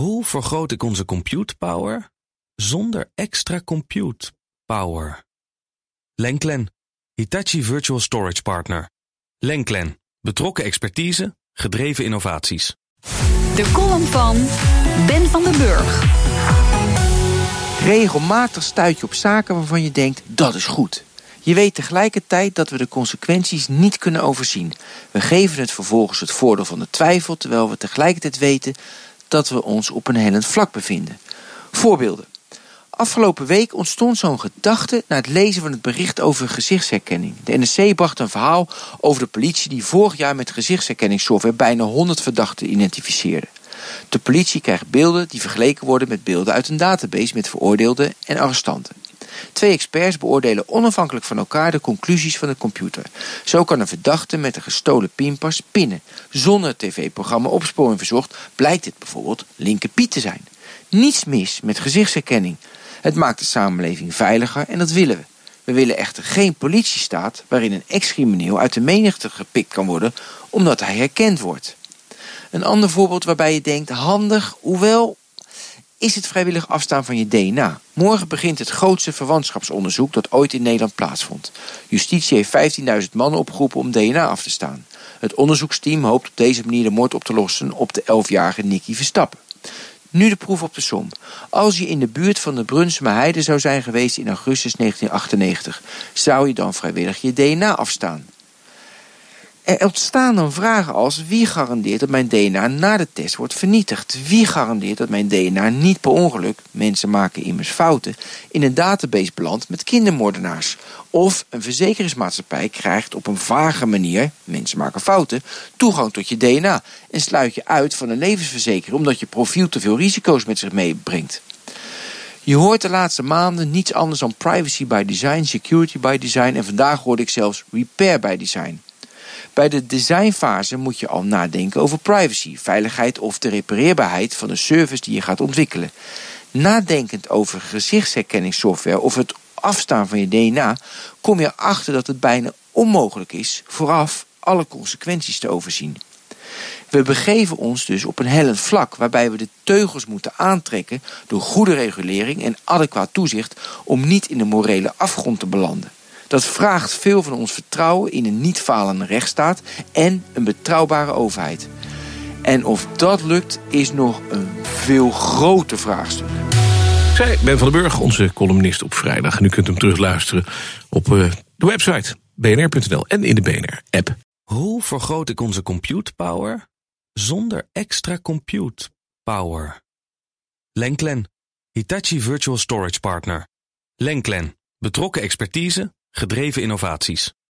Hoe vergroot ik onze compute power zonder extra compute power? Lenklen, Hitachi Virtual Storage Partner. Lenklen, betrokken expertise, gedreven innovaties. De column van Ben van den Burg. Regelmatig stuit je op zaken waarvan je denkt dat is goed. Je weet tegelijkertijd dat we de consequenties niet kunnen overzien. We geven het vervolgens het voordeel van de twijfel, terwijl we tegelijkertijd weten dat we ons op een hellend vlak bevinden. Voorbeelden. Afgelopen week ontstond zo'n gedachte na het lezen van het bericht over gezichtsherkenning. De NSC bracht een verhaal over de politie die vorig jaar met gezichtsherkenningssoftware bijna 100 verdachten identificeerde. De politie krijgt beelden die vergeleken worden met beelden uit een database met veroordeelden en arrestanten. Twee experts beoordelen onafhankelijk van elkaar de conclusies van de computer. Zo kan een verdachte met een gestolen pinpas pinnen. Zonder tv-programma Opsporing Verzocht blijkt dit bijvoorbeeld Linker Piet te zijn. Niets mis met gezichtsherkenning. Het maakt de samenleving veiliger en dat willen we. We willen echter geen politiestaat waarin een ex-crimineel uit de menigte gepikt kan worden omdat hij herkend wordt. Een ander voorbeeld waarbij je denkt handig, hoewel is het vrijwillig afstaan van je DNA. Morgen begint het grootste verwantschapsonderzoek dat ooit in Nederland plaatsvond. Justitie heeft 15.000 mannen opgeroepen om DNA af te staan. Het onderzoeksteam hoopt op deze manier de moord op te lossen op de 11-jarige Nicky Verstappen. Nu de proef op de som. Als je in de buurt van de Brunsuma Heide zou zijn geweest in augustus 1998, zou je dan vrijwillig je DNA afstaan? Er ontstaan dan vragen als wie garandeert dat mijn DNA na de test wordt vernietigd? Wie garandeert dat mijn DNA niet per ongeluk, mensen maken immers fouten, in een database belandt met kindermoordenaars? Of een verzekeringsmaatschappij krijgt op een vage manier, mensen maken fouten, toegang tot je DNA en sluit je uit van een levensverzekering omdat je profiel te veel risico's met zich meebrengt. Je hoort de laatste maanden niets anders dan privacy by design, security by design en vandaag hoorde ik zelfs repair by design. Bij de designfase moet je al nadenken over privacy, veiligheid of de repareerbaarheid van de service die je gaat ontwikkelen. Nadenkend over gezichtsherkenningssoftware of het afstaan van je DNA, kom je erachter dat het bijna onmogelijk is vooraf alle consequenties te overzien. We begeven ons dus op een hellend vlak waarbij we de teugels moeten aantrekken door goede regulering en adequaat toezicht om niet in de morele afgrond te belanden. Dat vraagt veel van ons vertrouwen in een niet falende rechtsstaat en een betrouwbare overheid. En of dat lukt, is nog een veel groter vraagstuk. Zij Ben van den Burg, onze columnist op vrijdag. En u kunt hem terugluisteren op uh, de website bnr.nl en in de BNR-app. Hoe vergroot ik onze compute power zonder extra compute power? Lenklen, Hitachi Virtual Storage Partner. Lenklen, betrokken expertise, gedreven innovaties.